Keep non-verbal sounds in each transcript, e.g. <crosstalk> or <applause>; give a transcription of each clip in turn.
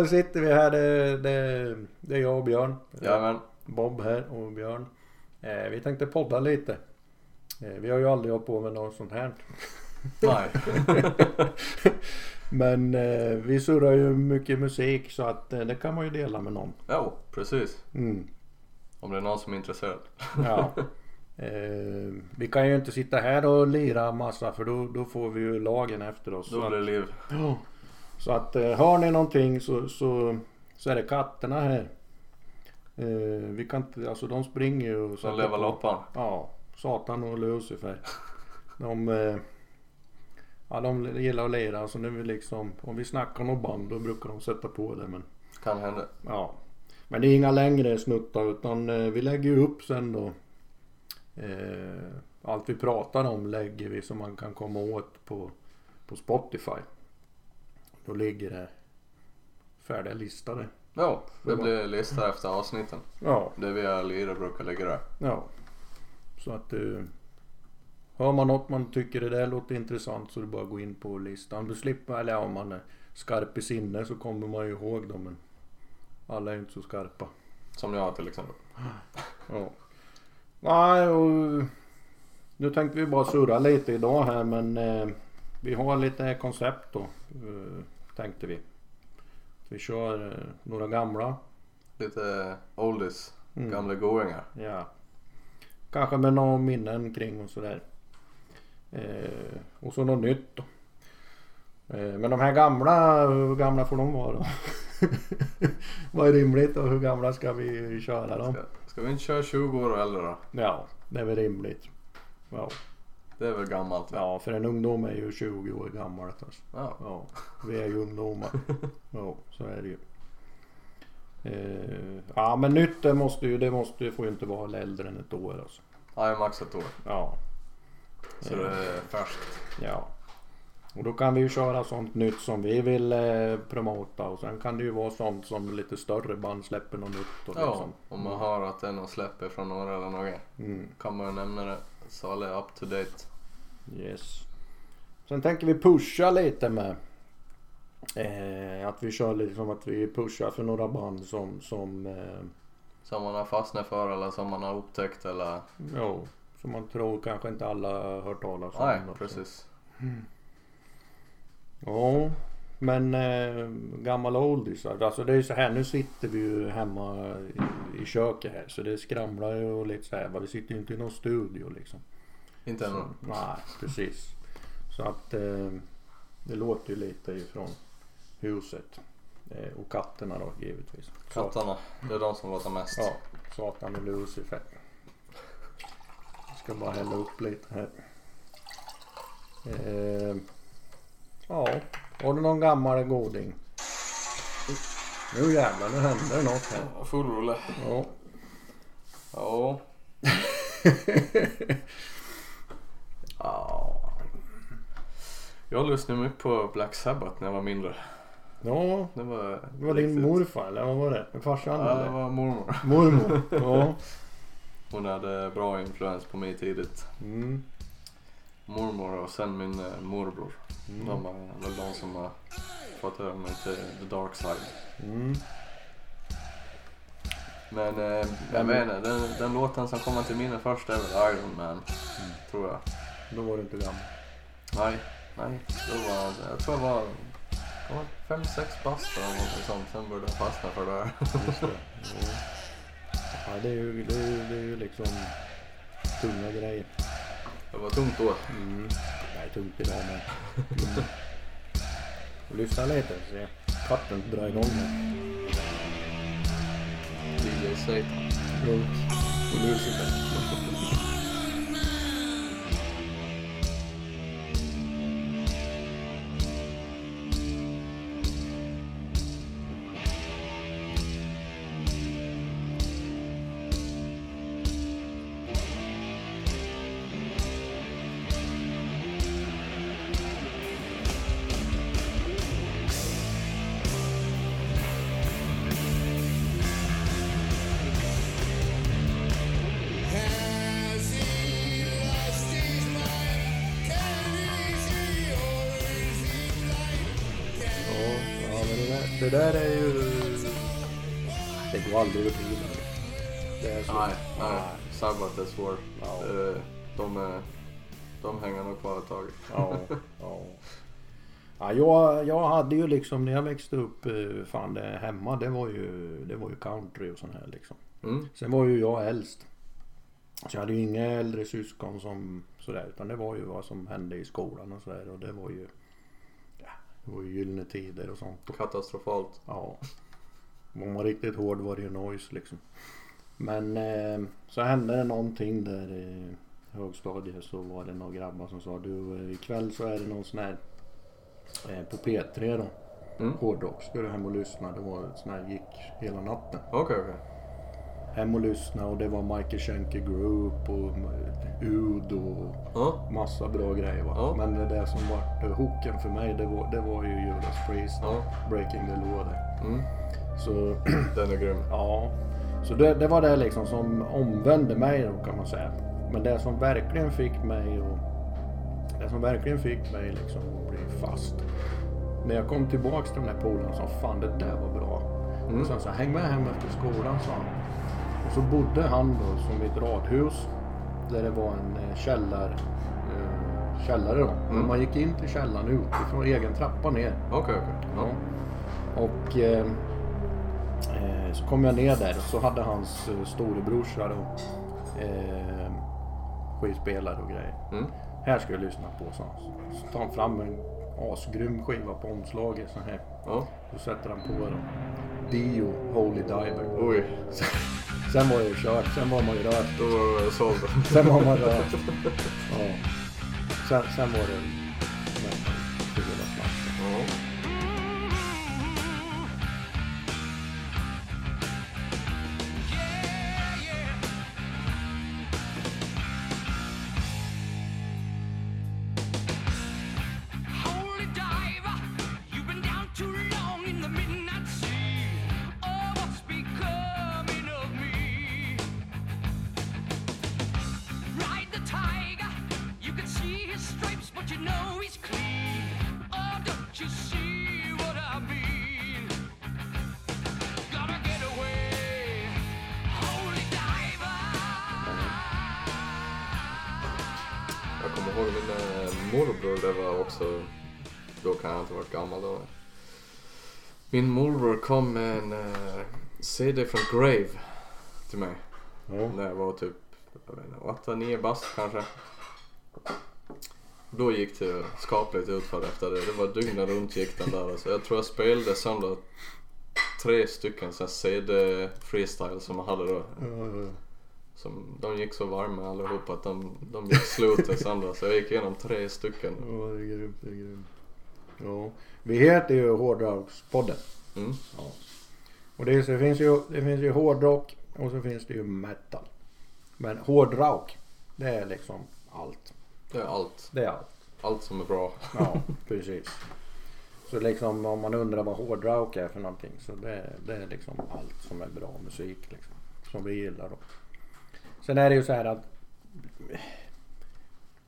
då sitter vi här. Det, det, det är jag och Björn. Jajamän. Bob här och Björn. Eh, vi tänkte podda lite. Eh, vi har ju aldrig hållit på med något sånt här. Nej. <laughs> Men eh, vi surrar ju mycket musik så att eh, det kan man ju dela med någon. Jo, precis. Mm. Om det är någon som är intresserad. Ja. Eh, vi kan ju inte sitta här och lira massa för då, då får vi ju lagen efter oss. Då blir det liv. ja. Så att eh, hör ni någonting så, så, så är det katterna här. Eh, vi kan inte, alltså de springer ju och leva på- loppan. Ja, Satan och Lucifer. De, eh, ja, de gillar att lira. Så nu vi liksom, om vi snackar något band då brukar de sätta på det. Men, Kan hända. ja. men det är inga längre snuttar utan eh, vi lägger ju upp sen då. Eh, allt vi pratar om lägger vi så man kan komma åt på, på Spotify. Då ligger det färdiga listade. Jo, det blir listor efter avsnitten. Ja, Det vi har lirat brukar ligga där. Ja. Så att eh, Hör man något man tycker det där låter intressant så är det bara att gå in på listan. Du slipper, eller ja, om man är skarp i sinne så kommer man ju ihåg dem men alla är ju inte så skarpa. Som jag till exempel. Ja. Nej och nu tänkte vi bara surra lite idag här men eh, vi har lite koncept då eh, tänkte vi. Vi kör eh, några gamla. Lite oldies. Mm. Gamla goingar. Ja. Kanske med några minnen kring och sådär. Eh, och så något nytt då. Eh, men de här gamla, hur gamla får de vara då? <laughs> Vad är rimligt och hur gamla ska vi köra dem? Ska, ska vi inte köra 20 år och äldre då? Ja, det är väl rimligt. Ja, Det är väl gammalt va? ja för en ungdom är ju 20 år gammal. Alltså. Ja. Ja, vi är ju ungdomar. <laughs> Ja, så är det ju. Eh, ja men nytt det måste ju, det måste ju, får ju inte vara äldre än ett år alltså. Ja, max ett år. Ja, Så det är färskt. Ja. Och då kan vi ju köra sånt nytt som vi vill eh, promota och sen kan det ju vara sånt som lite större band släpper något nytt. Och Ja, liksom. om man hör att det är någon släpper från några eller något. Mm, Kan man ju nämna det. Så alla är up to date. Yes. Sen tänker vi pusha lite med eh, att vi kör lite som att vi pushar för några band som, som eh, Som man har fastnat för eller som man har upptäckt eller... ja, som man tror kanske inte alla har hört talas om. Nej, precis. Ja, men eh, gammal oldies. Alltså det är ju så här, nu sitter vi ju hemma i, i köket här så det skramlar ju och lite så här. Vi sitter ju inte i någon studio liksom. Inte ännu. Nej, precis. Så att eh, det låter ju lite ifrån huset. Eh, och katterna då givetvis. Katterna, det är de som låter mest. ja, Satan och Lucifer. Jag ska bara hälla upp lite här. Eh, ja, har du någon gammal goding? Nu jävlar, nu händer det något här. Ja, Full rulle. Ja. ja. <laughs> Jag lyssnade mycket på Black Sabbath när jag var mindre. Ja, Det var... det var din morfar eller vad var det? Farsan Ja, det var mormor. Mormor? Ja. <laughs> Hon hade bra influens på mig tidigt. Mm. Mormor och sen min eh, morbror. Mm. De var väl de som har fått över mig till the dark side. Mm. Men eh, jag inte, den, den låten som kommer till minne först är väl Iron Man. Tror jag. Då var du inte gammal. Nej, nej. Då var, jag tror jag var, fem, sex bast eller något sånt. Sen började jag fastna för det här. Just det. Ja. <laughs> Ja, det är ju, det är ju, det är ju liksom tunga grejer. Det var tungt då. Mm. Nej, tungt idag med. Mm. Lyssna lite så se katten dra igång det. DJ Satan. Runt. Och Lucifer. Det där är ju... Det går aldrig att övertyga. Det är så. Nej, nej. Sabbath är svårt. Ja. Eh, De, är, de hänger nog kvar ett tag. Ja, <laughs> ja. Ja, jag, jag hade ju liksom när jag växte upp, eh, fan det hemma det var ju, det var ju country och sån här liksom. Mm. Sen var ju jag äldst. Så jag hade ju inga äldre syskon som sådär utan det var ju vad som hände i skolan och sådär och det var ju Det var ju gyllene tider och sånt. Katastrofalt. Ja. Om man riktigt hård var det ju noise liksom. Men eh, så hände det någonting där i högstadiet så var det några grabbar som sa du eh, ikväll så är det någon sån här eh, på P3 då. Mm. Hårdrock. Ska du hem och lyssna. Det var sån här gick hela natten. Okej, okej. Hem och lyssna och det var Michael Schenker Group och Ud och Ja. massa bra grejer va. Ja. Men det där som var hooken för mig det var, det var ju Judas Priest. Ja. Breaking the Law där. Mm. Så <clears throat> Den är grym. Ja, så det, det var det liksom som omvände mig då kan man säga. Men det som verkligen fick mig och det som verkligen fick mig liksom att bli fast. När jag kom tillbaks till den här polaren sa fan det där var bra. Mm. Och sen så häng med hem efter skolan sa han. Så bodde han då som i ett radhus. Där det var en eh, källar, eh, källare då. Mm. Man gick in till källaren utifrån egen trappa ner. Okej, okej. Ja. Ja. Och eh, eh, så kom jag ner där och så hade hans eh, storebrorsa då eh, skivspelare och grejer. Mm. Här ska jag lyssna på, så, så tar han fram en asgrym skiva på omslaget så här. Ja. Då sätter han på den. Dio Holy Diver. Oj. <laughs> Sen var ju kört, sen var man ju rökt. Då var jag såld. Sen var man rökt. Ja. Sen, sen var det morbror, det var också, då kan jag inte ha varit gammal då. Min morbror kom med en eh, CD från Grave till mig. Ja. När jag var typ, jag vet inte, 8, 9 bast kanske. Då gick det skapligt utför efter det. Det var dygnet runt gick den där. Alltså, jag tror jag spelade sönder tre stycken så här CD freestyle som jag hade då. Ja. Som, de gick så varma allihop att de, de gick slut till sönder. Så jag gick igenom tre stycken. Ja, det är grymt. Det är grymt. Ja. Vi heter ju Hårdrockspodden. Mm. Ja. Och det, är, så det, finns ju, det finns ju hårdrock och så finns det ju metal. Men hårdrock, det är liksom allt. Det är allt. Det är allt. Allt som är bra. Ja, <laughs> precis. Så liksom om man undrar vad hårdrock är för någonting så det, det är liksom allt som är bra musik liksom. Som vi gillar då. Sen är det ju så här att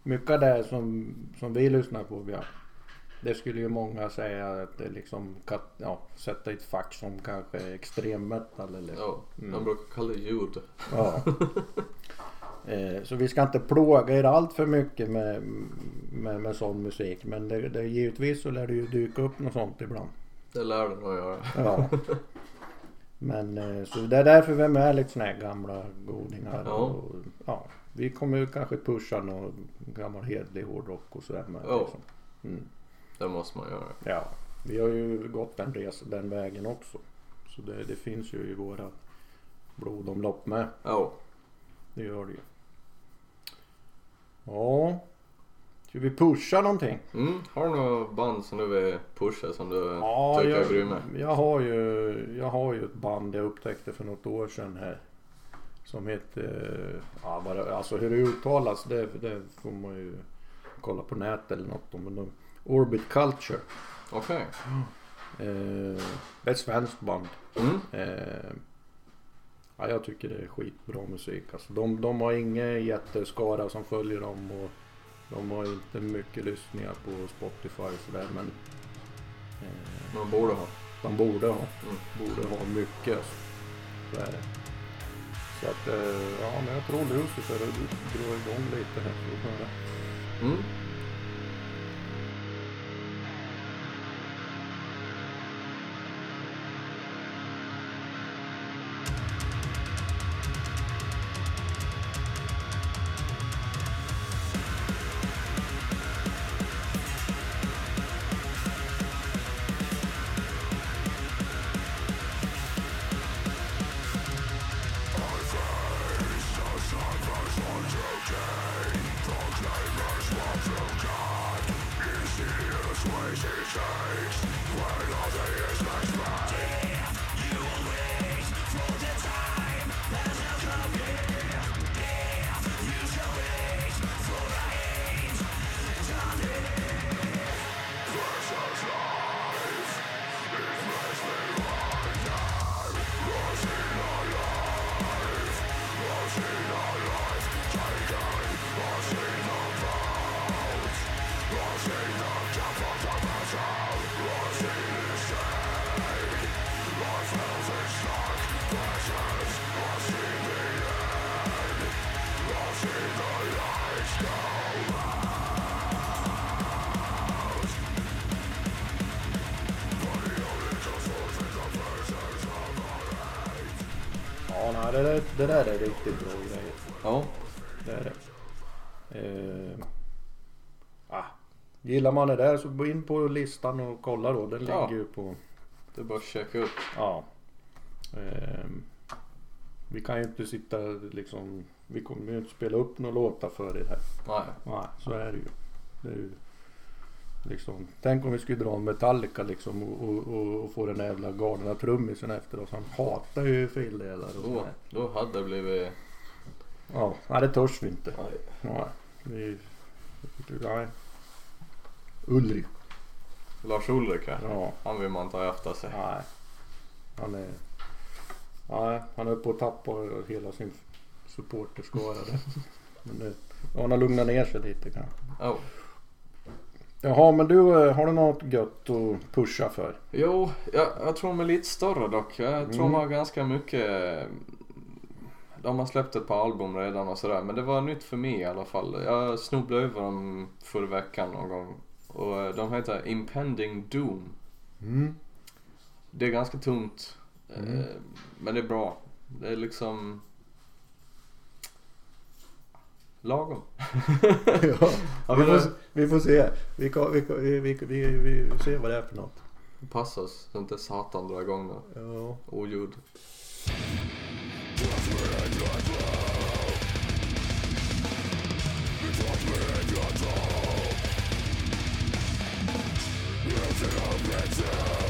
mycket av det som, som vi lyssnar på, ja, det skulle ju många säga att det liksom kat, ja, sätta i ett fack som kanske extrem metal eller Ja, Mm. de brukar kalla det ljud. Ja. <laughs> Eh, Så vi ska inte plåga er allt för mycket med, med, med sån musik. Men det, det, givetvis så lär det ju dyka upp något sånt ibland. Det lär det nog göra. Ja. <laughs> Men eh, så det är därför vi är med lite såna här gamla godingar. Ja. Och, ja, vi kommer ju kanske pusha någon gammal hedlig hårdrock och sådär med. Ja. Liksom. Mm. Det måste man göra. Ja, vi har ju gått den resan, den vägen också. Så det, det finns ju i våra blodomlopp med. Ja. Det gör det ju. Ja. Ska vi pusha någonting? Mm. Har du några band som du vill pusha som du Ja, tycker är jag, grymma? jag, har ju, jag har ju ett band jag upptäckte för något år sedan här. Som heter, ja, det, alltså hur det uttalas det, det får man ju kolla på nätet eller något. Men de, Orbit Culture. Okej. Eh, det är ett svenskt band. Mm. Eh, ja, jag tycker det är skitbra musik. Alltså, de, de har ingen jätteskara som följer dem och de har inte mycket lyssningar på Spotify och sådär men eh, Man borde ha. De borde ha. Mm. Borde ha mycket. alltså. Så är det. Så att, eh, ja men jag tror Lucifer drar igång lite här. Så. Mm. Det, där, är riktigt bra grejer. Ja. Det är det. Eh, ah, gillar man det där så gå in på listan och kolla då. Den Ja. ligger ju på... Det är bara att checka upp. Ja. Ehm, vi kan ju inte sitta liksom... Vi kommer ju inte spela upp några låtar för er här. Nej. Nej, så är det ju. Det är ju liksom, tänk om vi skulle dra en Metallica liksom och, och, och, och få den där jävla galna trummisen efter oss. Han hatar ju fildelar och Då, sådär. då hade det blivit... Ja, nej, det törs vi inte. Nej. Nej, vi... Nej. Ulrik. Lars Ulrik här. Ja, Han vill man ta efter sig. nej. Han är... Nej, han är på att tappa hela sin supporterskara där. <laughs> Men ja, han har lugnat ner sig lite kanske. Oh. Jaha, men du, eh, har du något gött att pusha för? Jo, jag, jag tror de är lite större dock. Jag tror Mm. de har ganska mycket... De har släppt ett par album redan och sådär. Men det var nytt för mig i alla fall. Jag snubblade över dem förra veckan någon gång. Och eh, de heter Impending Doom. Mm. Det är ganska tungt. Mm. eh, Men det är bra. Det är liksom... Lagom. <laughs> <laughs> ja, vi, får, vi får se. Vi, vi, vi, vi, vi, ser vad det är för något. passar så inte satan drar igång något Ja. oljud. ja,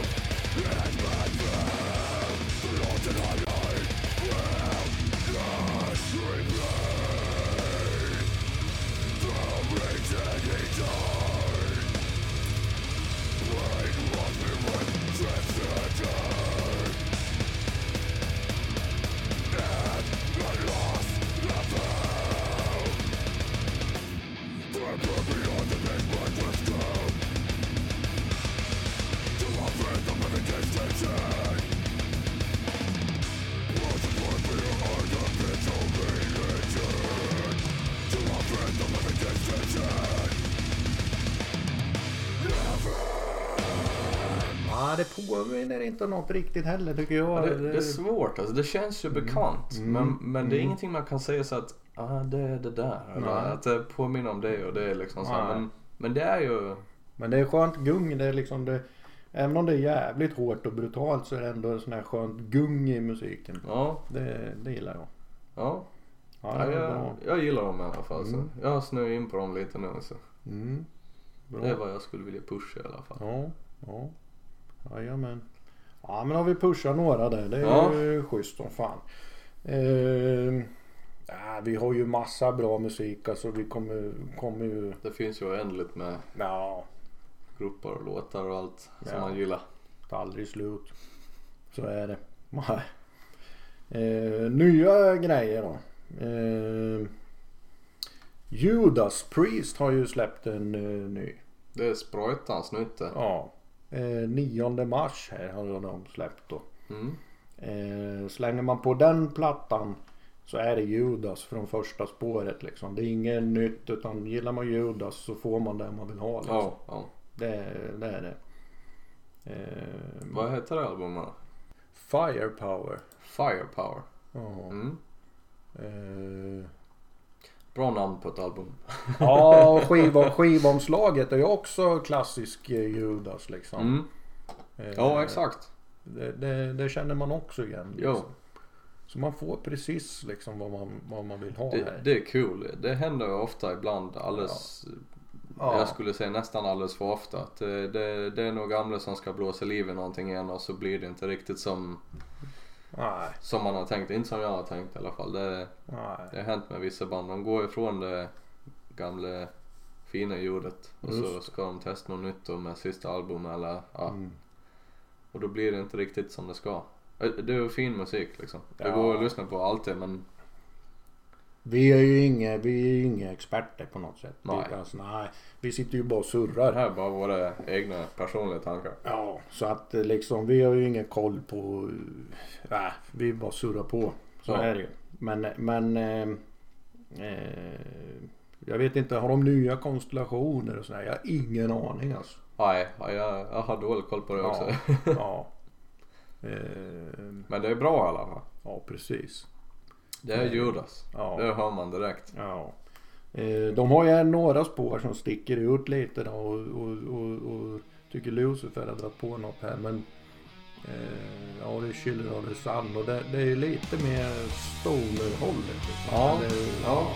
inte något riktigt heller tycker jag. Ja, det, det är svårt alltså. Det känns ju bekant. Mm. Men, men det är Mm. ingenting man kan säga så att ah, det är det där. Eller att det påminner om det och det är liksom så. Men, men det är ju... Men det är skönt gung. Det är liksom det, även om det är jävligt hårt och brutalt så är det ändå en sån här skönt gung i musiken. Ja, Det, det gillar jag. ja. Ja, ja jag, jag gillar dem i alla fall. Så. Mm. Jag har snöat in på dem lite nu. Så. Mm. Det är vad jag skulle vilja pusha i alla fall. Ja, ja. Jajamän. Ja men har vi pushat några där. Det är Ja. ju schysst som fan. Eh, ja, vi har ju massa bra musik alltså. Vi kommer, kommer ju... Det finns ju oändligt med Ja, grupper och låtar och allt som Ja. man gillar. tar aldrig slut. Så är det. <laughs> Eh, nya grejer då. Eh, Judas Priest har ju släppt en eh, ny. Det är sprojtans nytt det. Ja. Eh, 9 mars här har de släppt då. Mm. Eh, slänger man på den plattan så är det Judas från första spåret liksom. Det är inget nytt utan gillar man Judas så får man det man vill ha. Liksom. Ja, ja. Det, det är det. Eh, Vad heter det albumet? Firepower. Firepower. Ja. Mm. Eh, Bra namn på ett album. ja, <laughs> skiv, skivomslaget är ju också klassisk eh, Judas liksom. Mm. Eh, Ja, exakt. Det, det, det känner man också igen. Jo. Liksom. Så man får precis liksom vad man, vad man vill ha Det, här. det är kul. Det händer ju ofta ibland alldeles, Ja. jag skulle säga nästan alldeles för ofta. Att det, det, det är nog gamla som ska blåsa liv i någonting igen och så blir det inte riktigt som, Nej, som man har tänkt. Inte som jag har tänkt i alla fall. Det, nej. det har hänt med vissa band. De går ifrån det gamla fina ljudet och så Just ska de testa något nytt då med sista albumet eller ja. Mm. Och då blir det inte riktigt som det ska. Det är fin musik liksom. Det Ja. går att lyssna på alltid men Vi är ju inga, vi är inga experter på något sätt. Nej. Vi, alltså, nej, vi sitter ju bara och surrar. här är bara våra egna personliga tankar. Ja, så att eh, liksom vi har ju ingen koll på... Nej, vi bara surrar på. Så Ja. är det ju. Men, men... Eh, eh, jag vet inte, har de nya konstellationer och sådär? Jag har ingen aning alltså. Nej, ja, jag, jag har dålig koll på det också. Ja. ja. <laughs> Eh, Men det är bra i alla fall. ja, precis. Det är Judas. Ja. Det hör man direkt. Ja. Eh, de har ju några spår som sticker ut lite då och, och, och, och tycker Lucifer har dragit på något här men eh, ja det är Chiller of the Sun och det, det är lite mer stoner-hållet. liksom. Ja, ja.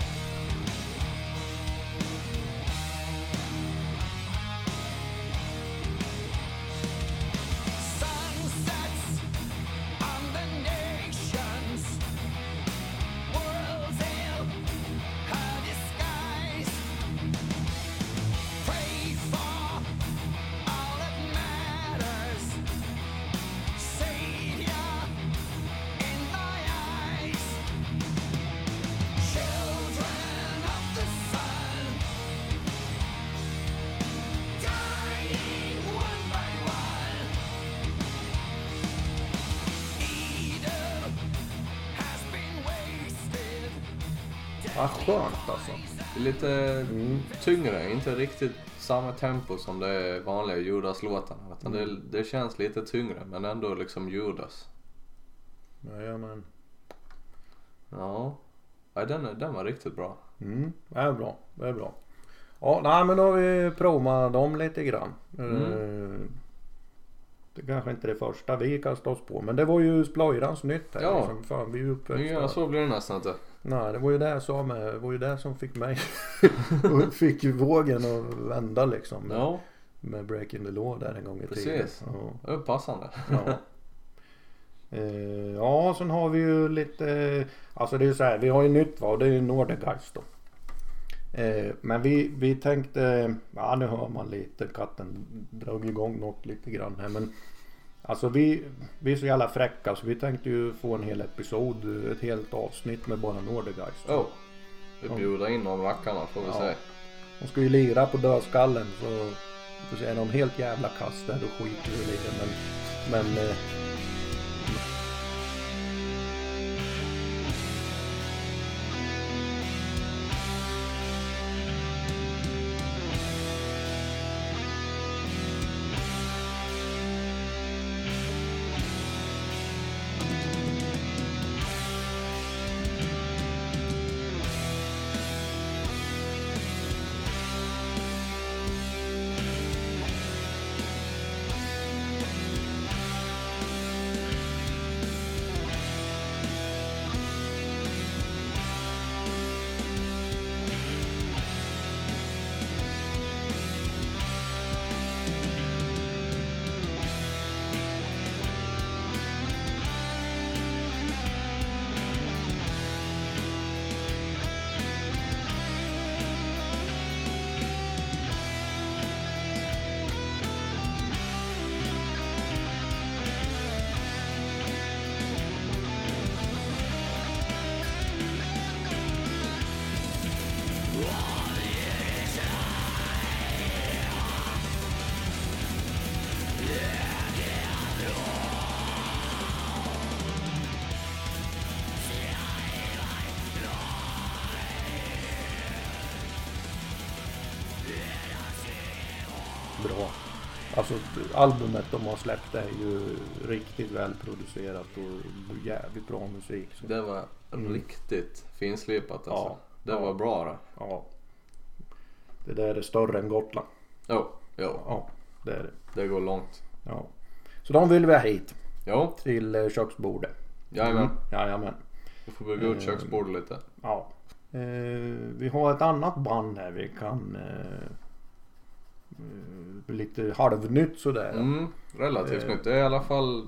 Skönt alltså. Det är lite Mm. tyngre, inte riktigt samma tempo som det vanliga Judas-låtarna. Utan det, det känns lite tyngre men ändå liksom Judas. Jajamän. Ja. ja den, är- den var riktigt bra. Mm, det är bra. Det är bra. Ja, nej men då har vi provat dem lite grann. Eh, Det kanske inte är det första vi kastar oss på men det var ju Splojrans nytt här. Ja. Liksom. Fan, vi är uppe Ja, så blir det nästan inte. Nej, det var ju det jag sa med. Det var ju det som fick mig. <laughs> och fick vågen att vända liksom. Med, Ja, med Breaking the Law där en gång i Precis. tiden. Ja. det passande. Ja. Eh, ja, sen har vi ju lite. Alltså det är ju så här. Vi har ju nytt va och det är ju Nordegeist då. Eh, men vi, vi tänkte. Ja, nu hör man lite. Katten drog igång något lite grann här. Men alltså vi, vi är så jävla fräcka så vi tänkte ju få en hel episod. Ett helt avsnitt med bara Nordegeist. Oh. Vi bjuder in de rackarna får vi Ja. se. De ska ju lira på dödskallen så får se, är de helt jävla kast där då skiter vi i det. Men, men albumet de har släppt är ju riktigt välproducerat och jävligt bra musik. Så, Det var Mm. riktigt finslipat alltså. Ja. Det Ja. var bra det. ja. Det där är större än Gotland. Jo, jo. Ja, det är det. Det går långt. Ja. Så de vill vi ha hit Jo, till eh, köksbordet. jajamän. Mm. Jajamän. Vi får bygga ut Eh. köksbordet lite. Ja. Eh, vi har ett annat band här vi kan lite halvnytt sådär. Mm, relativt Eh. nytt. Det är i alla fall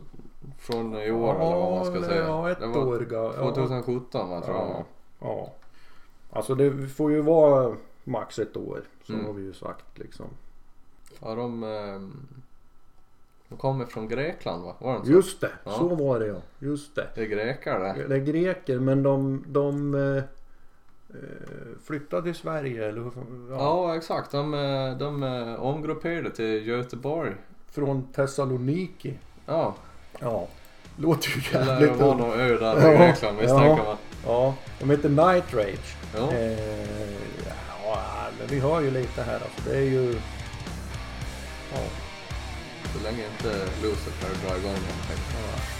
från i år eller vad man ska säga. Ja, ett det var år ga- ja. 2017 va, tror jag. Ja, ja. Alltså det får ju vara max ett år. Så Mm. har vi ju sagt liksom. Ja, de, ehm, de kommer från Grekland va? Var de så? Just det, Ja. så var det ja. Just det. Det är greker det. Det är greker men de, de eh, flyttade till Sverige eller hur fan- Ja, exakt. De, eh, de eh, omgrupperade till Göteborg. Från Thessaloniki. Ja, Ja. Låter ju eller jävligt var dumt. någon ö där Ja, i Grekland misstänker man. Ja, de heter Night Rage. Ja. Eh, ja, men vi hör ju lite här alltså. Det är ju... Ja, Så länge inte Lucifer drar igång någonting. ja.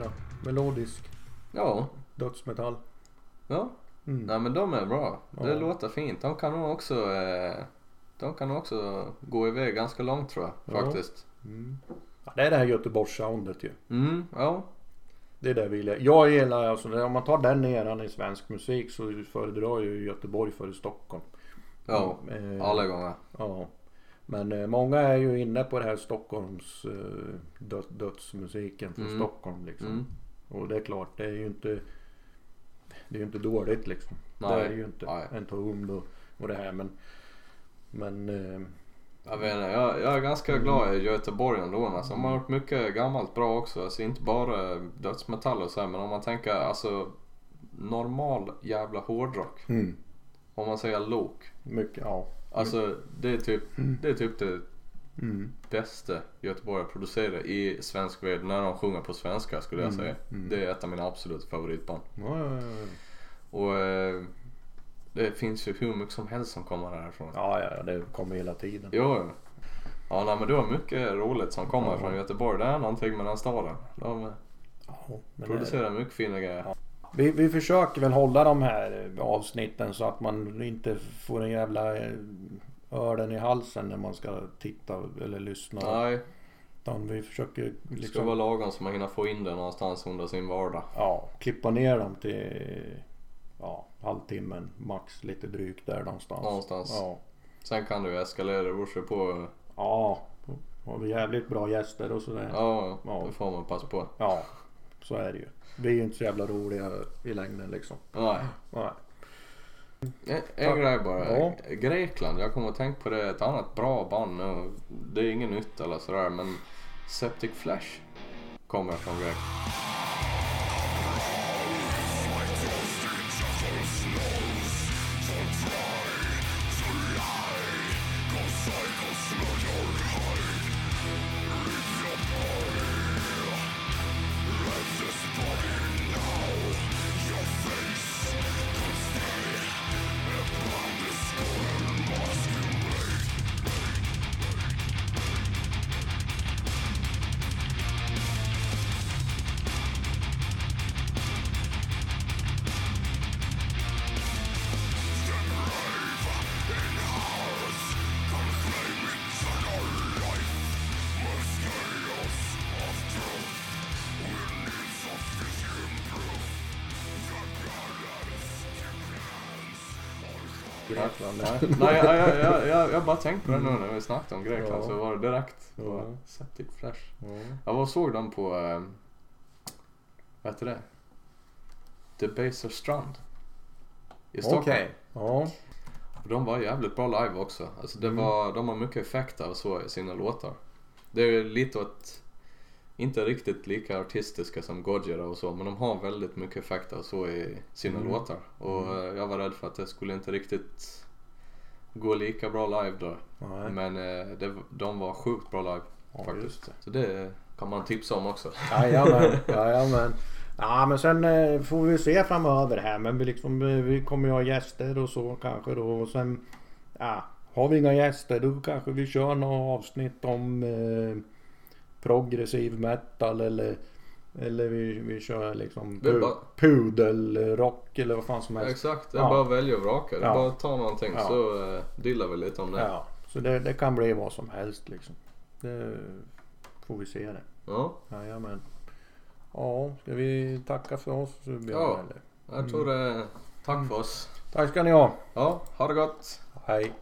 Säga då. Melodisk Ja, dödsmetall. ja. Mm. Nej men de är bra. Det Ja. låter fint. De kan nog också eh, de kan också gå iväg ganska långt tror jag Ja. faktiskt. Mm. Ja, det är det här Göteborgssoundet ju. Mm, ja. Det är det jag. Jag gillar alltså, om man tar den eran i svensk musik så föredrar jag ju Göteborg före Stockholm. Ja, Eh, alla gånger. Ja. Men eh, många är ju inne på det här Stockholms eh, död, dödsmusiken från Mm. Stockholm liksom. Mm. Och det är klart, det är ju inte Det är ju inte dåligt liksom. Det Nej, är det ju inte. nej. En Toom och, och det här men Men eh, Jag vet inte, jag, jag är ganska glad i Göteborg ändå. Alltså, de har gjort mycket gammalt bra också. Alltså inte bara dödsmetall och så här, men om man tänker alltså normal jävla hårdrock. mm, Om man säger lok. mycket, ja. Alltså det är typ det, är typ det Mm, bästa Göteborg producerar i svensk värld när de sjunger på svenska skulle jag Mm, säga. mm. Det är ett av mina absoluta favoritband. ja, ja, ja, Och eh, det finns ju hur mycket som helst som kommer därifrån. ja, ja, ja, det kommer hela tiden. Jo. Ja, nej, men det var mycket roligt som kommer Ja. från Göteborg. Det är någonting med den staden. De Ja, men, producerar mycket fina grejer. Vi, vi försöker väl hålla de här eh, avsnitten så att man inte får en jävla eh, ölen i halsen när man ska titta eller lyssna. Nej, Utan vi försöker det ska liksom, vara lagom så man hinner få in det någonstans under sin vardag. ja, klippa ner dem till ja, halvtimmen max lite drygt där någonstans. Någonstans. Ja, Sen kan ju eskalera, det beror på. ja. Har vi jävligt bra gäster och sådär. Ja, Ja. det får man passa på. Ja, så är det ju. Vi är ju inte så jävla roliga i längden liksom. Nej. Nej. En, en grej bara. Ja. Grekland, jag kommer att tänka på det. Ett annat bra band nu. Det är inget nytt eller sådär men Septic Flash kommer från Grekland. Grekland. Nej, <laughs> nej jag, jag, jag, jag, jag bara tänkte på det nu när vi snackade om Grekland Ja. så var det direkt. Ja. Bara, Septic Fresh. Ja. Jag var såg dem på, eh, vad heter det? Debaser Strand. I Stockholm. Okej. Ja. Och De var jävligt bra live också. Alltså det Mm. var, de har mycket effekter och så i sina låtar. Det är lite åt, inte riktigt lika artistiska som Gojira och så, men de har väldigt mycket effekter och så i sina Mm. låtar. Och Mm. eh, jag var rädd för att det skulle inte riktigt gå lika bra live då. Nej. Men eh, det, de var sjukt bra live Ja, faktiskt. just det. Så det kan man tipsa om också. Jajamän, <laughs> jajamän. Ja men sen eh, får vi se framöver här men vi, liksom, vi kommer ju ha gäster och så kanske då och sen ja, har vi inga gäster då kanske vi kör något avsnitt om eh, progressiv metal eller eller vi, vi kör liksom pu- bara- pudelrock eller vad fan som helst. Exakt, det är Ja. bara att välja och vraka. Det är Ja. bara att ta någonting Ja. så eh, dillar vi lite om det. Ja, så det, det kan bli vad som helst liksom. Det får vi se det. Ja, Jajamän. Ja, ska vi tacka för oss Björn Ja. eller? jag tror det. Tack för oss. Tack ska ni ha. Ja, ha det gott. Hej.